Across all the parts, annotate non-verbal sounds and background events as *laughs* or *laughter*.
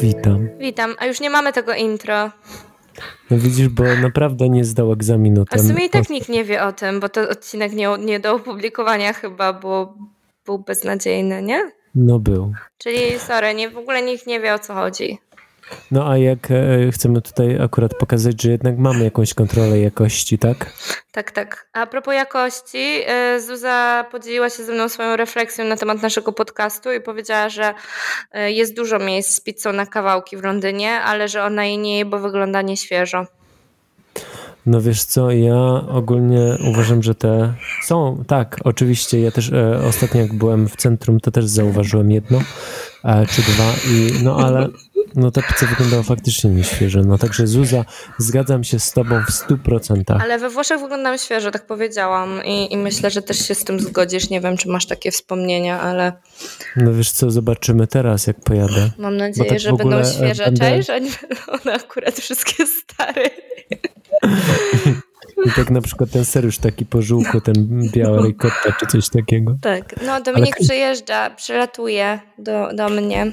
witam. Witam, a już nie mamy tego intro. No widzisz, bo naprawdę nie zdał egzaminu. A w sumie i tak nikt nie wie o tym, bo to odcinek nie, nie do opublikowania chyba, bo był beznadziejny, nie? No był. Czyli sorry, nie, w ogóle nikt nie wie o co chodzi. No a jak e, chcemy tutaj akurat pokazać, że jednak mamy jakąś kontrolę jakości, tak? Tak, tak. A propos jakości, e, Zuza podzieliła się ze mną swoją refleksją na temat naszego podcastu i powiedziała, że e, jest dużo miejsc z pizzą na kawałki w Londynie, ale że ona jej nie je, bo wygląda nieświeżo. No wiesz co, ja ogólnie uważam, że te są, tak, oczywiście, ja też e, ostatnio jak byłem w centrum, to też zauważyłem jedno e, czy dwa i no ale no ta pizza wyglądała faktycznie nieświeżo. No także Zuza, zgadzam się z tobą w stu procentach. Ale we Włoszech wyglądam świeżo, tak powiedziałam I, i myślę, że też się z tym zgodzisz. Nie wiem, czy masz takie wspomnienia, ale... No wiesz co, zobaczymy teraz, jak pojadę. Mam nadzieję, tak że będą e, świeże, będę... cześć, a nie *laughs* one akurat wszystkie stare. *laughs* I tak na przykład ten ser już taki po żółku, ten biały ricotta czy coś takiego. Tak, no Dominik Ale... przyjeżdża, przylatuje do, do mnie.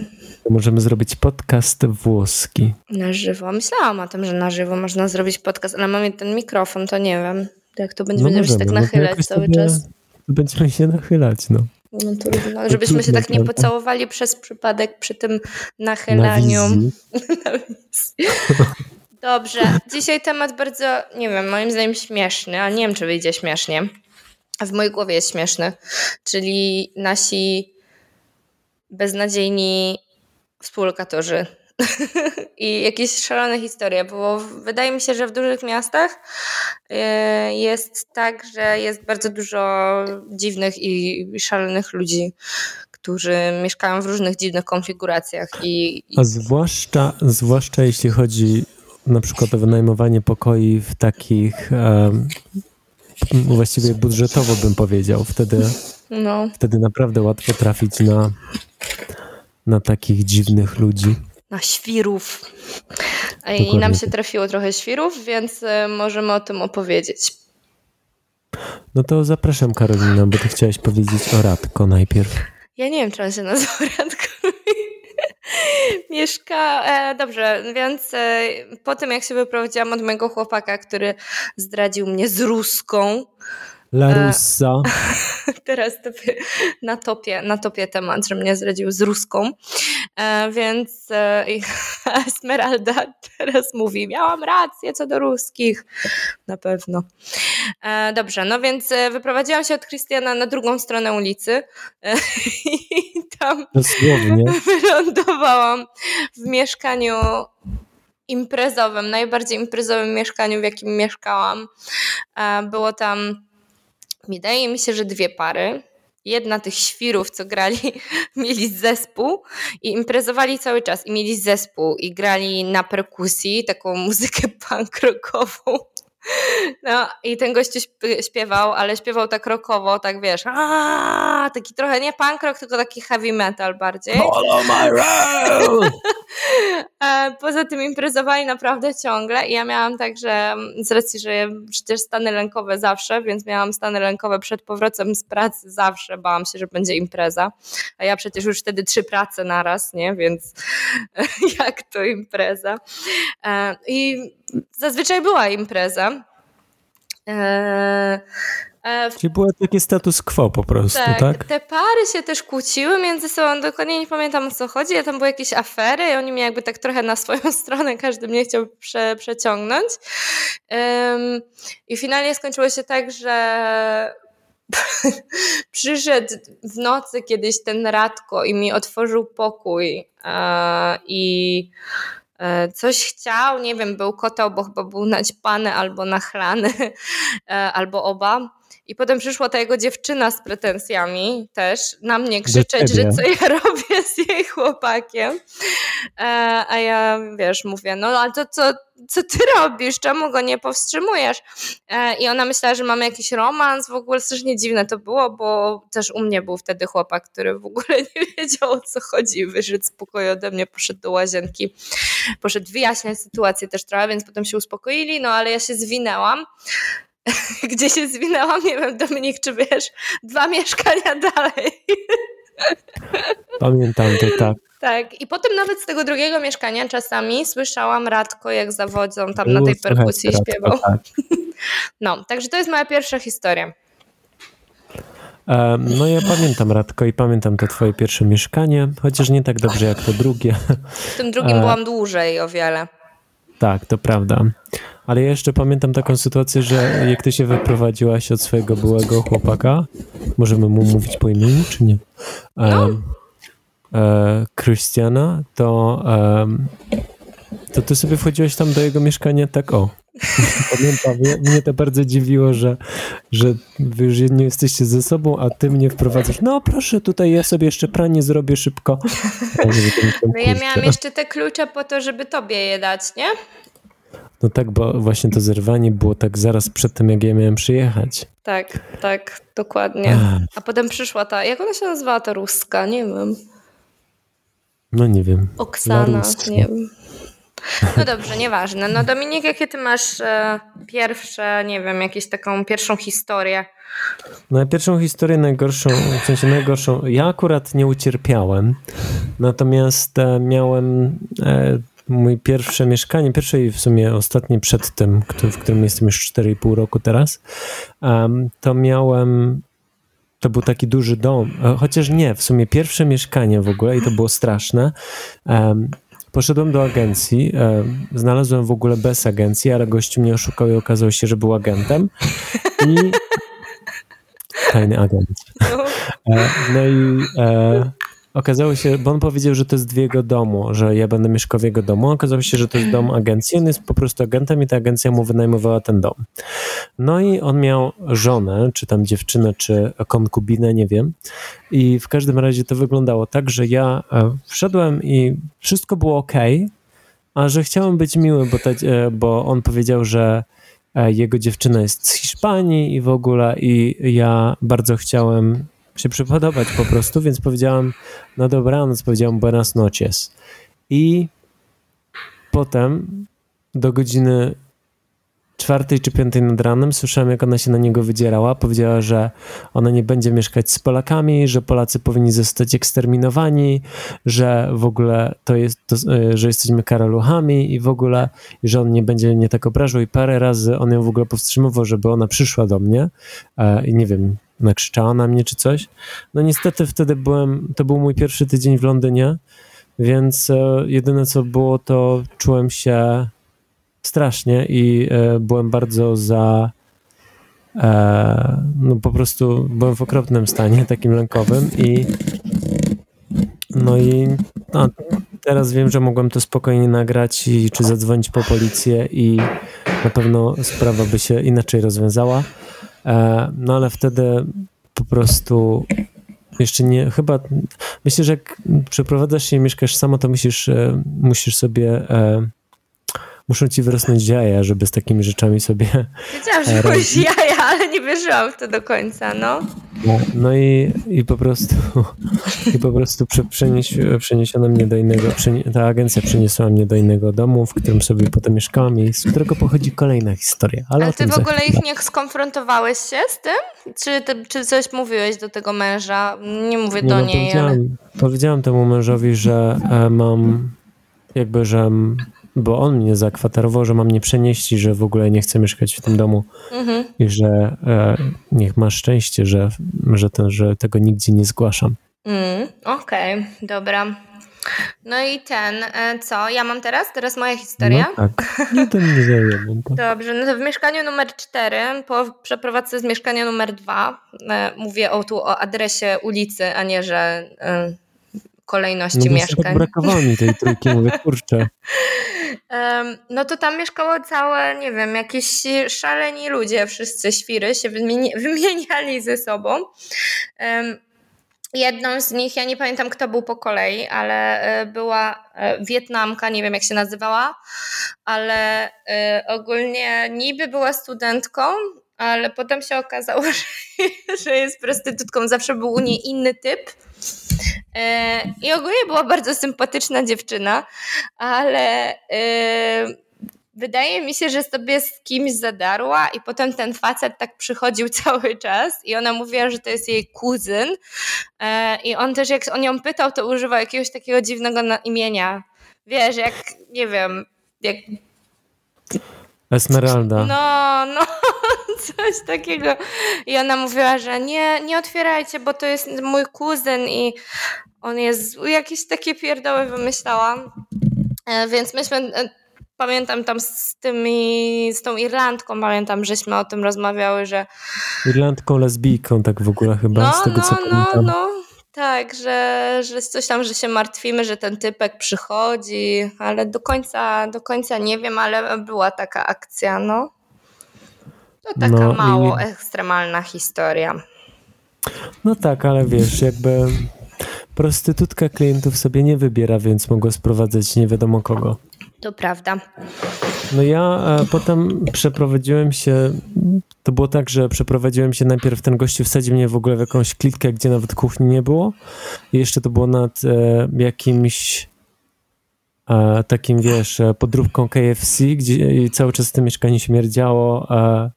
Możemy zrobić podcast włoski. Na żywo. Myślałam o tym, że na żywo można zrobić podcast, ale mamy ten mikrofon, to nie wiem. Jak to no będziemy się tak no nachylać no cały czas. Będziemy się nachylać, no. No trudno, żebyśmy się tak nie pocałowali przez przypadek przy tym nachylaniu. Na *laughs* Dobrze, dzisiaj temat bardzo, nie wiem, moim zdaniem śmieszny, ale nie wiem, czy wyjdzie śmiesznie. W mojej głowie jest śmieszny, czyli nasi beznadziejni współlokatorzy. *laughs* I jakieś szalone historie, bo wydaje mi się, że w dużych miastach e, jest tak, że jest bardzo dużo dziwnych i szalonych ludzi, którzy mieszkają w różnych dziwnych konfiguracjach. I, A zwłaszcza, zwłaszcza jeśli chodzi na przykład o wynajmowanie pokoi w takich um, właściwie budżetowo bym powiedział. Wtedy, no. wtedy naprawdę łatwo trafić na, na takich dziwnych ludzi. Na świrów. I nam się trafiło trochę świrów, więc e, możemy o tym opowiedzieć. No to zapraszam Karolina, bo ty chciałaś powiedzieć o Radko najpierw. Ja nie wiem, czy on się nazywa Radko. *laughs* Mieszka, e, dobrze, więc e, po tym jak się wyprowadziłam od mojego chłopaka, który zdradził mnie z Ruską, La Russa. *laughs* Teraz topie, na, topie, na topie temat, że mnie zdradził z Ruską. E, więc e, *laughs* Esmeralda teraz mówi, miałam rację co do ruskich. Na pewno. E, dobrze, no więc e, wyprowadziłam się od Christiana na drugą stronę ulicy e, *laughs* i tam Dosłownie. *laughs* wylądowałam w mieszkaniu imprezowym, najbardziej imprezowym mieszkaniu, w jakim mieszkałam. Było tam Wydaje mi się, że dwie pary. Jedna tych świrów, co grali, *laughs* mieli zespół i imprezowali cały czas. I mieli zespół i grali na perkusji taką muzykę punk rockową. No i ten gościu śpiewał, ale śpiewał tak rockowo, tak wiesz, aaa, taki trochę nie punk rock, tylko taki heavy metal bardziej. Follow my road! *laughs* Poza tym imprezowali naprawdę ciągle i ja miałam tak, że z racji, że przecież stany lękowe zawsze, więc miałam stany lękowe przed powrotem z pracy zawsze, bałam się, że będzie impreza, a ja przecież już wtedy trzy prace naraz, nie, więc *laughs* jak to impreza. E, I zazwyczaj była impreza. Eee, Czyli było taki status quo po prostu, tak, tak? Te pary się też kłóciły między sobą, dokładnie nie pamiętam o co chodzi, a tam były jakieś afery i oni mnie jakby tak trochę na swoją *laughs* stronę, każdy mnie chciał prze, przeciągnąć. I finalnie skończyło się tak, że *laughs* przyszedł w nocy kiedyś ten Radko i mi otworzył pokój uh, i E, coś chciał, nie wiem, był kotał, bo chyba był naćpany albo nachlany, *laughs* e, albo oba. I potem przyszła ta jego dziewczyna z pretensjami też na mnie krzyczeć, że co ja *laughs* robię z jej chłopakiem. E, a ja, wiesz, mówię, no ale to co, co ty robisz? Czemu go nie powstrzymujesz? E, I ona myślała, że mamy jakiś romans. W ogóle strasznie dziwne to było, bo też u mnie był wtedy chłopak, który w ogóle *laughs* nie wiedział o co chodzi. Wyszedł z pokoju ode mnie, poszedł do łazienki, poszedł wyjaśniać sytuację też trochę, więc potem się uspokoili, no ale ja się zwinęłam *laughs* gdzie się zwinęłam, nie wiem, Dominik, czy wiesz, dwa mieszkania dalej. *laughs* Pamiętam to, tak. Tak, i potem nawet z tego drugiego mieszkania czasami słyszałam Radko, jak zawodzą tam na tej perkusji śpiewał. Tak. *laughs* No, także to jest moja pierwsza historia. No ja pamiętam Radko i pamiętam to twoje pierwsze mieszkanie, chociaż nie tak dobrze jak to drugie. W tym drugim byłam dłużej o wiele. Tak, to prawda. Ale ja jeszcze pamiętam taką sytuację, że jak ty się wyprowadziłaś od swojego byłego chłopaka, możemy mu mówić po imieniu, czy nie? No. E, Krystiana, to, e, to ty sobie wchodziłaś tam do jego mieszkania tak o. Pamiętam, mnie to bardzo dziwiło, że, że wy już nie jesteście ze sobą, a ty mnie wprowadzasz. No proszę, tutaj ja sobie jeszcze pranie zrobię szybko. No ja miałam jeszcze te klucze po to, żeby tobie je dać, nie? No tak, bo właśnie to zerwanie było tak zaraz przed tym, jak ja miałem przyjechać. Tak, tak, dokładnie. A potem przyszła ta, jak ona się nazywała, ta ruska, nie wiem. No nie wiem. Oksana, nie wiem. No dobrze, nieważne. No Dominik, jakie ty masz e, pierwsze, nie wiem, jakieś taką pierwszą historię? No pierwszą historię najgorszą, w sensie najgorszą, ja akurat nie ucierpiałem, natomiast e, miałem e, mój pierwsze mieszkanie, pierwsze i w sumie ostatnie przed tym, w którym jestem już 4,5 roku teraz, to miałem to był taki duży dom, e, chociaż nie, w sumie pierwsze mieszkanie w ogóle i to było straszne. Poszedłem do agencji, znalazłem w ogóle bez agencji, ale gościu mnie oszukał i okazało się, że był agentem. I *laughs* tajny agent. No, e, no i e, Okazało się, bo on powiedział, że to jest w jego domu, że ja będę mieszkał w jego domu. Okazało się, że to jest dom agencji. On jest po prostu agentem i ta agencja mu wynajmowała ten dom. No i on miał żonę, czy tam dziewczynę, czy konkubinę, nie wiem. I w każdym razie to wyglądało tak, że ja e, wszedłem i wszystko było ok, a że chciałem być miły, bo, e, bo on powiedział, że e, jego dziewczyna jest z Hiszpanii i w ogóle i ja bardzo chciałem się przypodobać po prostu, więc powiedziałam no dobranoc, powiedziałam buenas noches. I potem do godziny czwartej czy piątej nad ranem słyszałem, jak ona się na niego wydzierała. Powiedziała, że ona nie będzie mieszkać z Polakami, że Polacy powinni zostać eksterminowani, że w ogóle to jest, to, e, że jesteśmy karaluchami i w ogóle, że on nie będzie nie tak obrażał i parę razy on ją w ogóle powstrzymywał, żeby ona przyszła do mnie e, i nie wiem, nakrzyczała na mnie czy coś. No niestety wtedy byłem, to był mój pierwszy tydzień w Londynie, więc e, jedyne co było, to czułem się strasznie i e, byłem bardzo za e, no po prostu byłem w okropnym stanie, takim lękowym i no i no, teraz wiem, że mogłem to spokojnie nagrać i czy zadzwonić po policję i na pewno sprawa by się inaczej rozwiązała. E, no ale wtedy po prostu jeszcze nie, chyba myślę, że jak przeprowadzasz się i mieszkasz samo, to musisz, e, musisz sobie muszą ci wyrosnąć jaja, żeby z takimi rzeczami sobie... Wiedziałam, że jaja, nie wierzyłam w to do końca, no. No, no i, i po prostu *laughs* i po prostu przenieś, przeniesiono mnie do innego, ta agencja przeniosła mnie do innego domu, w którym sobie potem mieszkałam i z którego pochodzi kolejna historia. Ale, ale ty w ogóle ich nie skonfrontowałeś się z tym? Czy, ty, czy coś mówiłeś do tego męża? Nie mówię nie, do no, niej, powiedziałam, ale... powiedziałam temu mężowi, że e, mam jakby, że bo on mnie zakwaterował, że mam nie przenieść i że w ogóle nie chcę mieszkać w tym domu mhm. i że e, niech ma szczęście, że, że, ten, że tego nigdzie nie zgłaszam. Mm, Okej, okay, dobra. No i ten, e, co? Ja mam teraz? Teraz moja historia? No tak, nie ten nie zajmę. Dobrze, no to w mieszkaniu numer 4, po przeprowadzce z mieszkania numer 2, e, mówię o, tu o adresie ulicy, a nie, że kolejności no, mieszkań. Tak brakowało mi tej trójki, mówię, *laughs* kurczę. no to tam mieszkało całe, nie wiem, jakieś szaleni ludzie, wszyscy świry się *laughs* wymieniali ze sobą. Jedną z nich, ja nie pamiętam kto był po kolei, ale e, była e, Wietnamka, nie wiem jak się nazywała, ale e, ogólnie niby była studentką, ale potem się okazało, *laughs* że jest prostytutką. Zawsze był u niej inny typ. E, I ogólnie była bardzo sympatyczna dziewczyna, ale e, wydaje mi się, że sobie z kimś zadarła i potem ten facet tak przychodził *laughs* cały czas i ona mówiła, że to jest jej kuzyn e, i on też jak on ją pytał, to używał jakiegoś takiego dziwnego imienia. Wiesz, jak, nie wiem, jak... Esmeralda. No, no, *laughs* coś takiego. I ona mówiła, że nie, nie otwierajcie, bo to jest mój kuzyn i on jest jakieś takie pierdoły wymyślałam. E, więc myśmy e, pamiętam tam z tymi, z tą Irlandką, pamiętam, żeśmy o tym rozmawiały, że... Irlandką, lesbijką tak w ogóle chyba, no, z tego no, co no, pamiętam. No, tak, że, że coś tam, że się martwimy, że ten typek przychodzi, ale do końca, do końca nie wiem, ale była taka akcja, no. To taka No mało i- ekstremalna historia. No tak, ale wiesz, jakby prostytutka klientów sobie nie wybiera, więc mogła sprowadzać nie wiadomo kogo. To prawda. No ja e, potem przeprowadziłem się, to było tak, że przeprowadziłem się najpierw, ten gościu wsadził mnie w ogóle w jakąś klitkę, gdzie nawet kuchni nie było. I jeszcze to było nad e, jakimś e, takim, wiesz, e, podróbką KFC, gdzie cały czas w tym mieszkaniu śmierdziało, e,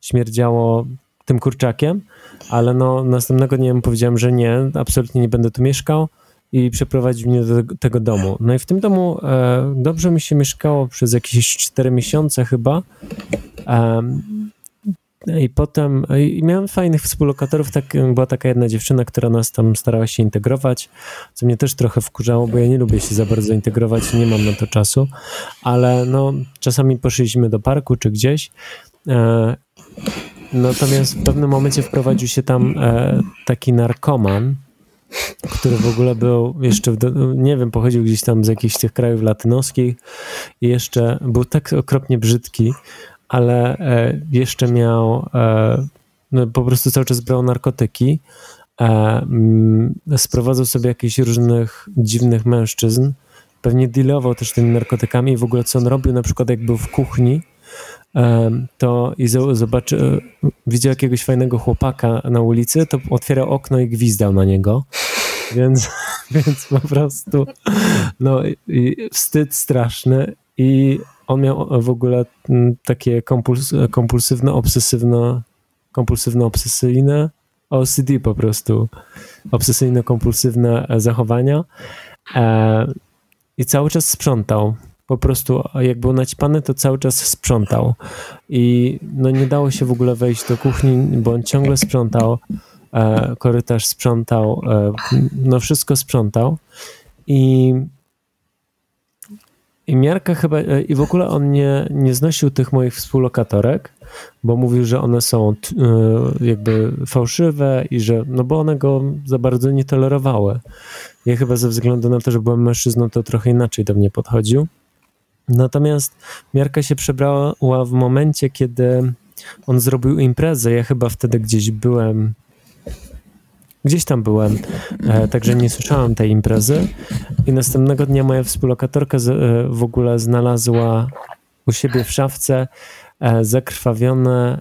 śmierdziało tym kurczakiem, ale no następnego dnia mu powiedziałem, że nie, absolutnie nie będę tu mieszkał i przeprowadził mnie do tego- domu. No i w tym domu e, dobrze mi się mieszkało przez jakieś 4 miesiące chyba. Em, I potem i miałem fajnych współlokatorów. Tak, była taka jedna dziewczyna, która nas tam starała się integrować, co mnie też trochę wkurzało, bo ja nie lubię się za bardzo integrować, nie mam na to czasu, ale no, czasami poszliśmy do parku czy gdzieś. E, natomiast w pewnym momencie wprowadził się tam e, taki narkoman, który w ogóle był jeszcze, w, nie wiem, pochodził gdzieś tam z jakichś tych krajów latynoskich i jeszcze był tak okropnie brzydki, ale e, jeszcze miał, e, no, po prostu cały czas brał narkotyki, e, mm, sprowadzał sobie jakichś różnych dziwnych mężczyzn, pewnie dealował też tymi narkotykami i w ogóle co on robił, na przykład jak był w kuchni, to i zo- zobaczy, e, widział jakiegoś fajnego chłopaka na ulicy, to otwierał okno i gwizdał na niego. Więc, *laughs* więc po prostu no, wstyd straszny i on miał w ogóle takie kompuls, kompulsywne, obsesywne, kompulsywne, obsesyjne OCD po prostu, obsesyjno-kompulsywne e, zachowania e, i cały czas sprzątał. Po prostu jak był naćpany, to cały czas sprzątał. I no nie dało się w ogóle wejść do kuchni, bo on ciągle sprzątał, e, korytarz sprzątał, e, no wszystko sprzątał. I, i miarka chyba, e, i w ogóle on nie, nie znosił tych moich współlokatorek, bo mówił, że one są jakby fałszywe i że, no bo one go za bardzo nie tolerowały. Ja chyba ze względu na to, że byłem mężczyzną, to trochę inaczej do mnie podchodził. Natomiast miarka się przebrała w momencie, kiedy on zrobił imprezę. Ja chyba wtedy gdzieś byłem. Gdzieś tam byłem, e, także nie słyszałem tej imprezy. I następnego dnia moja współlokatorka e, w ogóle znalazła u siebie w szafce e, zakrwawione,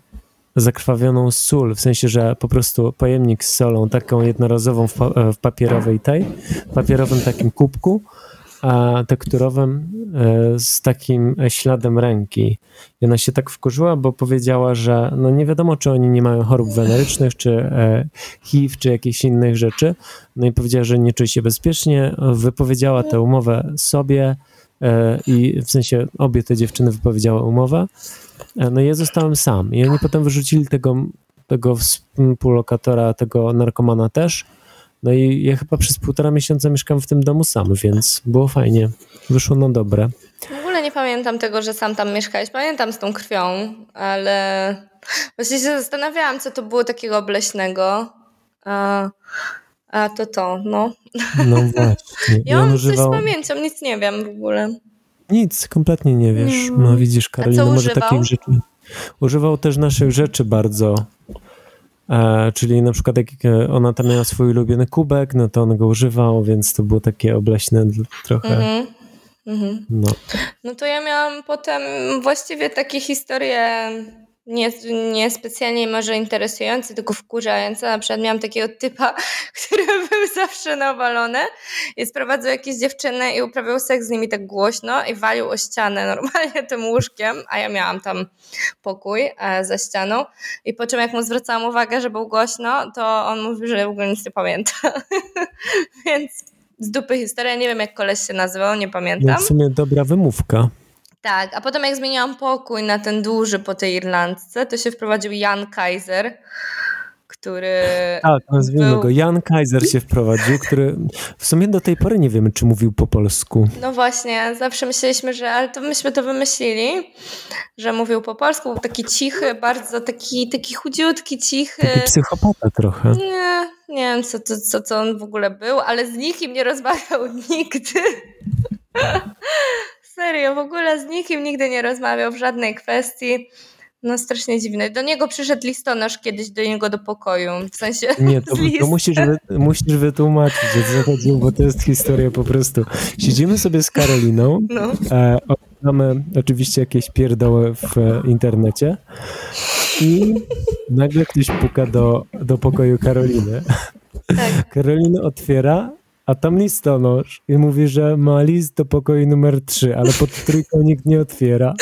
zakrwawioną sól, w sensie, że po prostu pojemnik z solą, taką jednorazową w papierowej tej, papierowym takim kubku, a tekturowym e, z takim śladem ręki. I ona się tak wkurzyła, bo powiedziała, że no nie wiadomo, czy oni nie mają chorób wenerycznych, czy e, HIV, czy jakichś innych rzeczy. No i powiedziała, że nie czuje się bezpiecznie. Wypowiedziała tę umowę sobie e, i w sensie obie te dziewczyny wypowiedziały umowę. No i ja zostałem sam. I oni potem wyrzucili tego, tego współlokatora, tego narkomana też. No i ja chyba przez półtora miesiąca mieszkam w tym domu sam, więc było fajnie. Wyszło na dobre. W ogóle nie pamiętam tego, że sam tam mieszkałeś. Pamiętam z tą krwią, ale właśnie się zastanawiałam, co to było takiego obleśnego. A, a to to, no. No właśnie. Ja mam używał... coś z pamięcią, nic nie wiem w ogóle. Nic, kompletnie nie wiesz. No widzisz, Karolina, może używał? takich rzeczy. Używał też naszych rzeczy bardzo. E, czyli na przykład jak e, ona tam miała swój ulubiony kubek, no to on go używał, więc to było takie obleśne trochę. Mhm. Mhm. No. No to ja miałam potem właściwie takie historie nie, nie specjalnie może interesujący, tylko wkurzający. Na przykład miałam takiego typa, *laughs* który był zawsze nawalony i sprowadzał jakieś dziewczyny i uprawiał seks z nimi tak głośno i walił o ścianę *laughs* normalnie tym łóżkiem, a ja miałam tam pokój e, za ścianą i po czym jak mu zwracałam uwagę, że był głośno, to on mówił, że w ogóle nic nie pamięta. *laughs* Więc z dupy historia, nie wiem jak koleś się nazywał, nie pamiętam. W sumie dobra wymówka. Tak, a potem jak zmieniłam pokój na ten duży po tej Irlandce, to się wprowadził Jan Kaiser, który. Tak, nazwijmy był... go. Jan Kaiser się wprowadził, który w sumie do tej pory nie wiemy, czy mówił po polsku. No właśnie, zawsze myśleliśmy, że ale to myśmy to wymyślili, że mówił po polsku, był taki cichy, bardzo taki, taki chudziutki, cichy. Taki psychopata trochę. Nie, nie wiem, co, co, co, co on w ogóle był, ale z nikim nie rozmawiał *laughs* nigdy. Serio, w ogóle z nikim nigdy nie rozmawiał w żadnej kwestii. No strasznie dziwne. Do niego przyszedł listonosz kiedyś do niego do pokoju. W sensie. Nie, to, *laughs* to musisz, wy, musisz wytłumaczyć, co chodziło, bo to jest historia po prostu. Siedzimy sobie z Karoliną, no. e, oglądamy oczywiście jakieś pierdoły w e, internecie i nagle ktoś puka do, do pokoju Karoliny. Tak. Karolina otwiera, a tam listonosz i mówi, że ma list do pokoju numer 3, ale pod trójką nikt nie otwiera.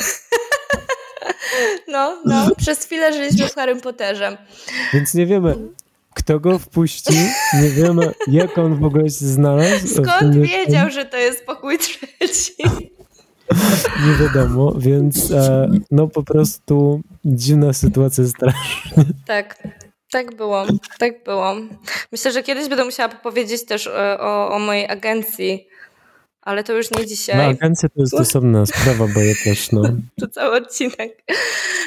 No, no, przez chwilę żyliśmy w Harry Potterze. Więc nie wiemy, kto go wpuści, nie wiemy, jak on w ogóle się znalazł. Skąd wiedział, że to jest pokój trzeci? Nie wiadomo, więc e, no po prostu dziwna sytuacja strasznie. Tak, tak było, tak było. Myślę, że kiedyś będę musiała powiedzieć też o, o, o mojej agencji, ale to już nie dzisiaj. No, agencja to jest osobna sprawa, bo ja też, no. *laughs* to cały odcinek.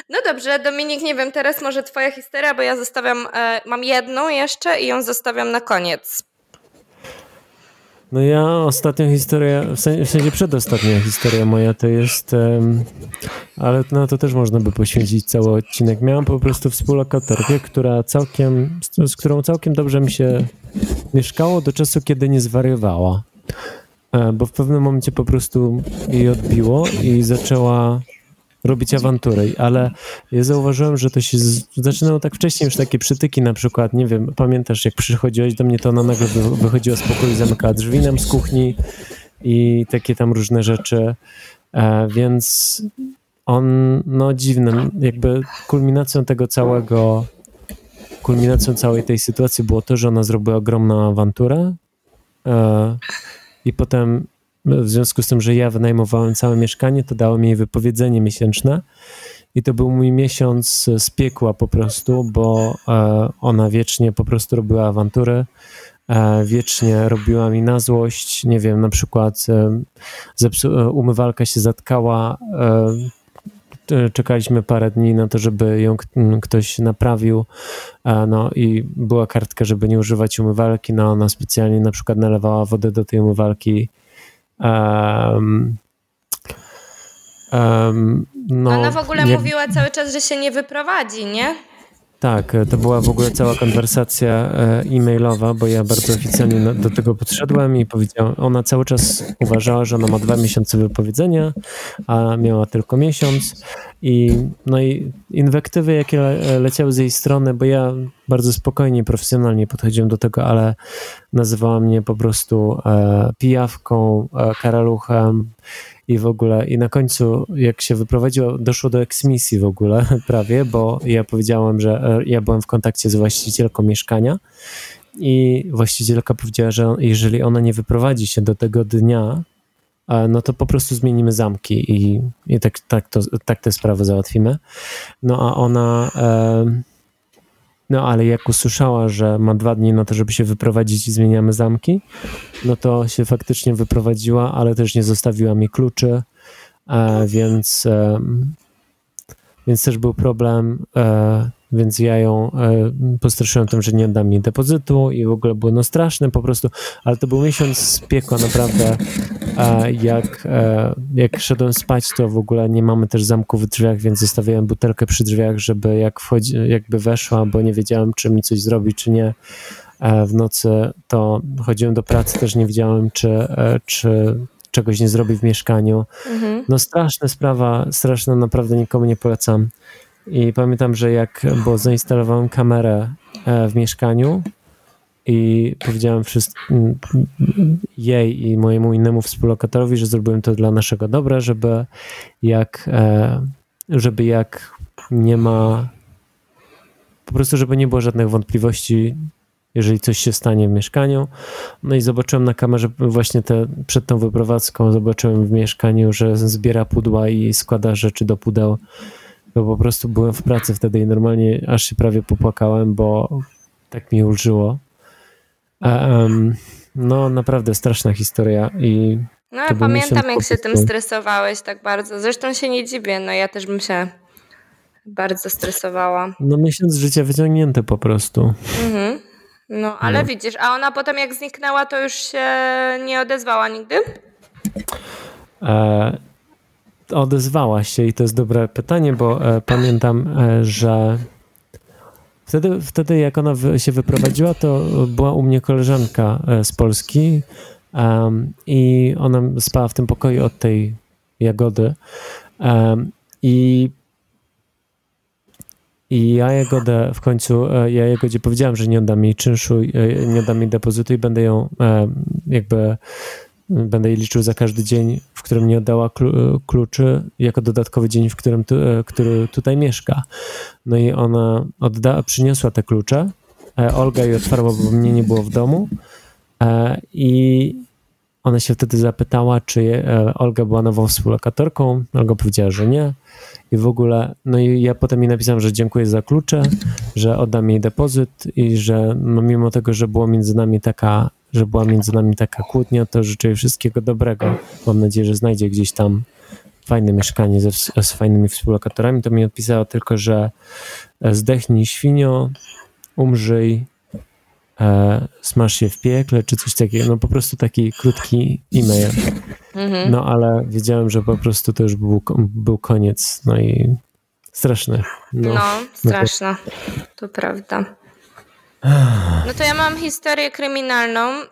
No dobrze, Dominik, nie wiem, teraz może twoja historia, bo ja zostawiam, e, mam jedną jeszcze i ją zostawiam na koniec. No ja ostatnią historię, w sensie, przedostatnia historia moja to jest, um, ale na to też można by poświęcić cały odcinek. Miałam po prostu współlokatorkę, która całkiem, z, z którą całkiem dobrze mi się mieszkało do czasu, kiedy nie zwariowała. E, bo w pewnym momencie po prostu jej odbiło i zaczęła robić awantury, ale ja zauważyłem, że to się z... zaczynało tak wcześniej już takie przytyki na przykład, nie wiem, pamiętasz jak przychodziłeś do mnie, to ona nagle wychodziła z pokoju, zamykała drzwi nam z kuchni i takie tam różne rzeczy, e, więc on, no dziwnym, jakby kulminacją tego całego, kulminacją całej tej sytuacji było to, że ona zrobiła ogromną awanturę e, i potem w związku z tym, że ja wynajmowałem całe mieszkanie, to dało mi wypowiedzenie miesięczne i to był mój miesiąc z piekła po prostu, bo e, ona wiecznie po prostu robiła awantury, e, wiecznie robiła mi na złość, nie wiem, na przykład e, umywalka się zatkała, czekaliśmy parę dni na to, żeby ją ktoś naprawił, no i była kartka, żeby nie używać umywalki, no ona specjalnie na przykład nalewała wodę do tej umywalki Um, um, no, Ona w ogóle jak... mówiła cały czas, że się nie wyprowadzi, nie? Tak, to była w ogóle cała konwersacja e, e-mailowa, bo ja bardzo oficjalnie do tego podszedłem i powiedziałem, ona cały czas uważała, że ona ma dwa miesiące wypowiedzenia, a miała tylko miesiąc. I no i inwektywy, jakie leciały z jej strony, bo ja bardzo spokojnie, profesjonalnie podchodziłem do tego, ale nazywała mnie po prostu e, pijawką, e, karaluchem, i w ogóle, i na końcu, jak się wyprowadziło, doszło do eksmisji w ogóle *laughs* prawie, bo ja powiedziałem, że e, ja byłem w kontakcie z właścicielką mieszkania i właścicielka powiedziała, że jeżeli ona nie wyprowadzi się do tego dnia, e, no to po prostu zmienimy zamki i, i tak, tak, to, tak te sprawy załatwimy. No a ona. E, no ale jak usłyszała, że ma dwa dni na to, żeby się wyprowadzić i zmieniamy zamki, no to się faktycznie wyprowadziła, ale też nie zostawiła mi kluczy, e, więc, e, więc też był problem. E, więc ja ją e, postraszyłem tym, że nie da mi depozytu i w ogóle było no straszne po prostu, ale to był miesiąc z piekła naprawdę, e, jak, e, jak szedłem spać, to w ogóle nie mamy też zamku w drzwiach, więc zostawiałem butelkę przy drzwiach, żeby jak wchodzi, jakby weszła, bo nie wiedziałem, czy mi coś zrobi, czy nie w nocy, to chodziłem do pracy, też nie wiedziałem, czy, czy czegoś nie zrobi w mieszkaniu. Mhm. No straszna sprawa, straszna, naprawdę nikomu nie polecam. I pamiętam, że jak, bo zainstalowałem kamerę e, w mieszkaniu i powiedziałem wszystkim, jej i mojemu innemu współlokatorowi, że zrobiłem to dla naszego dobra, żeby jak, e, żeby jak nie ma, po prostu, żeby nie było żadnych wątpliwości, jeżeli coś się stanie w mieszkaniu. No i zobaczyłem na kamerze właśnie te, przed tą wyprowadzką, zobaczyłem w mieszkaniu, że zbiera pudła i składa rzeczy do pudeł. Bo po prostu byłem w pracy wtedy i normalnie aż się prawie popłakałem, bo tak mi ulżyło. Um, no naprawdę straszna historia i no ale pamiętam jak się tym stresowałeś tak bardzo. Zresztą się nie dziwię, no ja też bym się bardzo stresowała. No miesiąc życia wyciągnięte po prostu. Mhm. No, ale no. widzisz, a ona potem jak zniknęła, to już się nie odezwała nigdy? E, odezwała się i to jest dobre pytanie, bo e, pamiętam, e, że wtedy, wtedy jak ona się wyprowadziła, to była u mnie koleżanka e, z Polski i ona spała w tym pokoju od tej jagody. I i ja Jagodę w końcu, ja Jagodzie powiedziałem, że nie oddam jej czynszu, nie oddam jej depozytu i będę ją jakby, będę jej liczył za każdy dzień, w którym nie oddała kluczy, jako dodatkowy dzień, w którym tu, który tutaj mieszka. No i ona odda, przyniosła te klucze, Olga je otwarła, bo mnie nie było w domu i ona się wtedy zapytała, czy Olga była nową współlokatorką. Olga powiedziała, że nie i w ogóle, no i ja potem mi napisałem, że dziękuję za klucze, że oddam jej depozyt i że no mimo tego, że było między nami taka, że była między nami taka kłótnia, to życzę jej wszystkiego dobrego. Mam nadzieję, że znajdzie gdzieś tam fajne mieszkanie ze, z fajnymi współlokatorami. To mi odpisała tylko, że e, zdechnij świnio, umrzyj, e, smaż się w piekle, czy coś takiego. No po prostu taki krótki e-mail. Mhm. No ale wiedziałem, że po prostu to już był, był koniec. No i straszne. No, no straszne. To prawda. No to ja mam historię kryminalną.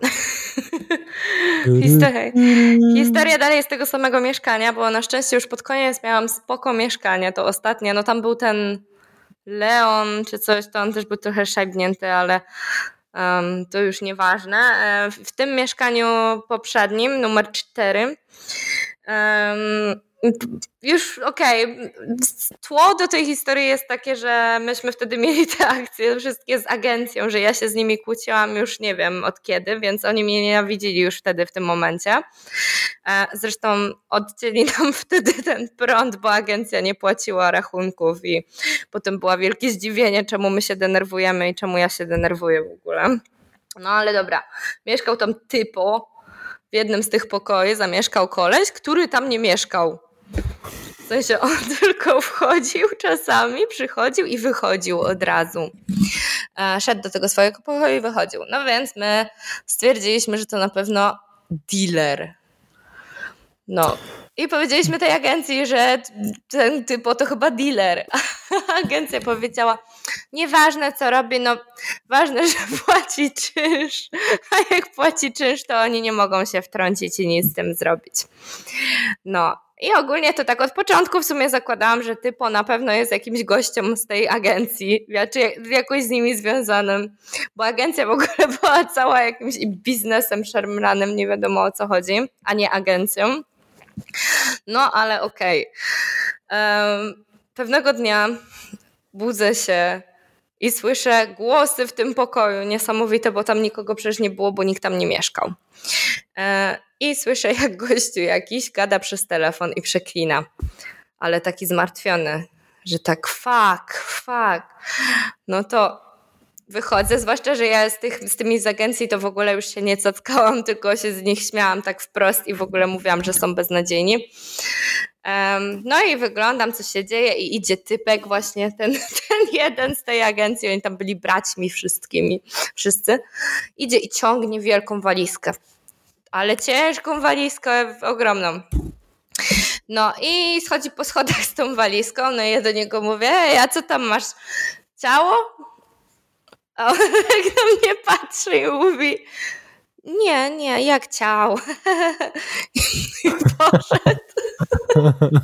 Historia, historia dalej jest tego samego mieszkania, bo na szczęście już pod koniec miałam spoko mieszkanie. To ostatnie, no tam był ten Leon czy coś, to on też był trochę szajbnięty, ale um, to już nieważne. E, w tym mieszkaniu poprzednim, numer 4, um, już okej, okay. tło do tej historii jest takie, że myśmy wtedy mieli te akcje wszystkie z agencją, że ja się z nimi kłóciłam już nie wiem od kiedy, więc oni mnie nienawidzili już wtedy w tym momencie. E, zresztą odcięli nam *laughs* wtedy ten prąd, bo agencja nie płaciła rachunków i potem było wielkie zdziwienie, czemu my się denerwujemy i czemu ja się denerwuję w ogóle. No ale dobra, mieszkał tam typo, w jednym z tych pokoi zamieszkał koleś, który tam nie mieszkał. W sensie on *laughs* tylko wchodził czasami, przychodził i wychodził od razu. E, szedł do tego swojego pokoju i wychodził. No więc my stwierdziliśmy, że to na pewno dealer. No. I powiedzieliśmy tej agencji, że ten typo to chyba dealer. A *laughs* agencja powiedziała, nieważne co robi, no ważne, że *laughs* płaci czynsz. A jak płaci czynsz, to oni nie mogą się wtrącić i nic z tym zrobić. No, i ogólnie to tak od początku w sumie zakładałam, że typo na pewno jest jakimś gościem z tej agencji, czy jakoś z nimi związanym, bo agencja w ogóle *laughs* była cała jakimś biznesem szermranym, nie wiadomo o co chodzi, a nie agencją. No ale okej. Okay. Um, pewnego dnia budzę się i słyszę głosy w tym pokoju, niesamowite, bo tam nikogo przecież nie było, bo nikt tam nie mieszkał. E, I słyszę, jak gościu jakiś gada przez telefon i przeklina, ale taki zmartwiony, że tak fuck, fuck. No to wychodzę, zwłaszcza, że ja z, tych, z tymi z agencji to w ogóle już się nie cackałam, *laughs* tylko się z nich śmiałam tak wprost i w ogóle mówiłam, że są beznadziejni. Um, no i wyglądam, co się dzieje i idzie typek właśnie, ten, *laughs* ten jeden z tej agencji, oni tam byli braćmi wszystkimi, wszyscy, idzie i ciągnie wielką walizkę, ale ciężką walizkę, ogromną. No i schodzi po schodach z tą walizką, no i ja do niego mówię, ej, a co tam masz, ciało? A on tak na mnie patrzy i mówi, Nie, nie, jak chciał. *laughs* I poszedł. *laughs*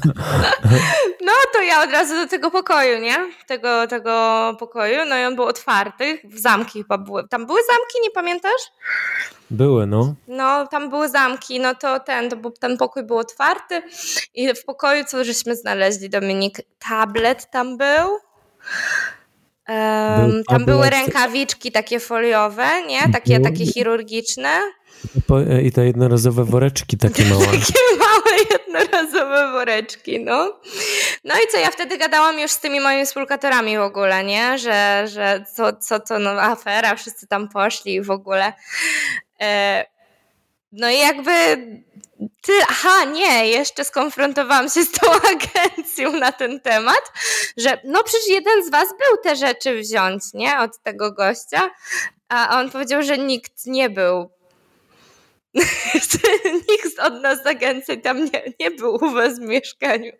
No to ja od razu do tego pokoju, nie? Tego, tego pokoju. No i on był otwarty. W zamki chyba były. Tam były zamki, nie pamiętasz? Były, no. No, tam były zamki, no to ten, to był, ten pokój był otwarty i w pokoju co żeśmy znaleźli, Dominik? Tablet tam był. Był tam były rękawiczki takie foliowe, nie? Takie, Był. takie chirurgiczne. I te jednorazowe woreczki takie małe. *laughs* Takie małe jednorazowe woreczki, no. No i co, ja wtedy gadałam już z tymi moimi współlokatorami w ogóle, nie? Że, że co, co to, no afera, wszyscy tam poszli i w ogóle. E, no i jakby ty, aha, nie, jeszcze skonfrontowałam się z tą *laughs* agencją na ten temat, że no przecież jeden z was był te rzeczy wziąć, nie, od tego gościa, a on powiedział, że nikt nie był. *laughs* nikt od nas z agencji tam nie, nie był u was w mieszkaniu,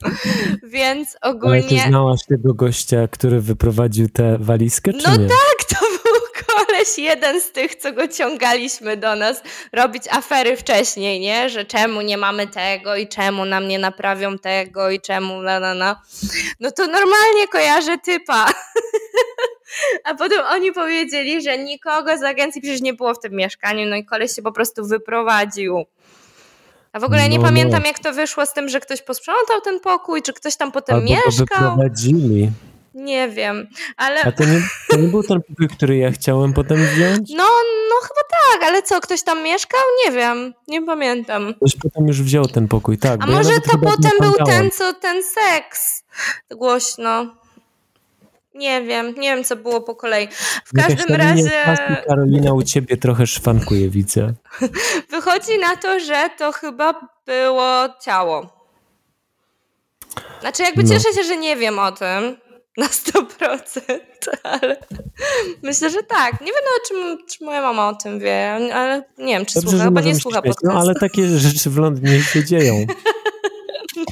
więc Ale ty ogólnie... znałaś tego gościa, który wyprowadził tę walizkę, czy No nie? tak, koleś, jeden z tych, co go ciągaliśmy do nas robić afery wcześniej, nie? Że czemu nie mamy tego i czemu nam nie naprawią tego i czemu na na na. No to normalnie kojarzę typa. *laughs* A potem oni powiedzieli, że nikogo z agencji przecież nie było w tym mieszkaniu, no i koleś się po prostu wyprowadził. A w ogóle nie No, no. pamiętam, jak to wyszło z tym, że ktoś posprzątał ten pokój, czy ktoś tam potem Albo go mieszkał. wyprowadzili. Nie wiem, ale... A to nie, to nie był ten pokój, który ja chciałem potem wziąć? No, no chyba tak, ale co, ktoś tam mieszkał? Nie wiem, nie pamiętam. Ktoś potem już wziął ten pokój, tak. A ja może nawet to potem był ten, co ten seks głośno. Nie wiem, nie wiem, co było po kolei. W Jakaś każdym razie czasu, Karolina u ciebie trochę szwankuje, widzę. *laughs* wychodzi na to, że to chyba było ciało. Znaczy, jakby No. cieszę się, że nie wiem o tym na 100%, ale myślę, że tak. Nie wiem nawet, czy, czy moja mama o tym wie, ale nie wiem, czy Dobrze, słucha, chyba nie słucha śmiać. No ale takie rzeczy w Londynie się dzieją. *laughs*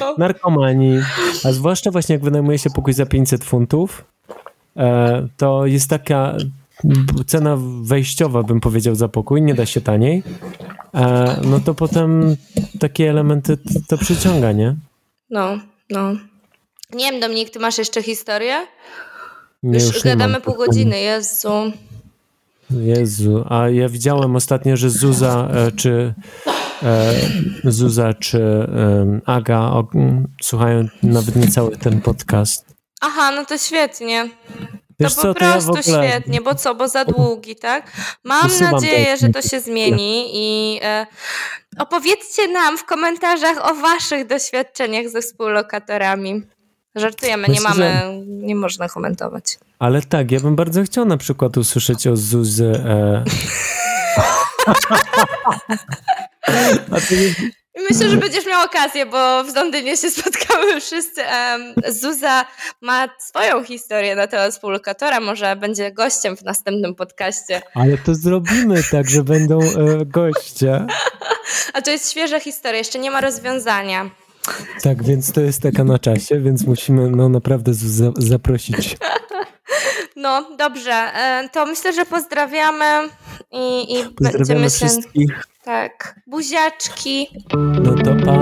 No. Narkomani, a zwłaszcza właśnie jak wynajmuje się pokój za 500 funtów, e, to jest taka cena wejściowa, bym powiedział, za pokój, nie da się taniej. E, no to potem takie elementy to przyciąga, nie? No, no. Nie wiem, Dominik, ty masz jeszcze historię? nie już nie gadamy mam pół godziny, Jezu. Jezu, a ja widziałem ostatnio, że Zuza e, czy e, Zuza czy e, Aga o, słuchają nawet nie cały ten podcast. Aha, no to świetnie. Wiesz to co, po to ja prostu ogóle świetnie, bo co, bo za długi, tak? Mam Usuwam nadzieję, że to się zmieni i e, opowiedzcie nam w komentarzach o waszych doświadczeniach ze współlokatorami. Żartujemy, nie mamy, nie można komentować. Ale tak, ja bym bardzo chciał na przykład usłyszeć o Zuzy. E... *laughs* I myślę, że będziesz miał okazję, bo w Londynie się spotkamy wszyscy. Zuza ma swoją historię na temat współlokatora, może będzie gościem w następnym podcaście. ale to zrobimy tak, że będą e, goście. *laughs* A to jest świeża historia, jeszcze nie ma rozwiązania. Tak, więc to jest taka na czasie, więc musimy no naprawdę Zuzę zaprosić. *laughs* No, dobrze. e, To myślę, że pozdrawiamy i, i będziemy Pozdrawiamy się. wszystkich. Tak. Buziaczki. No to pa.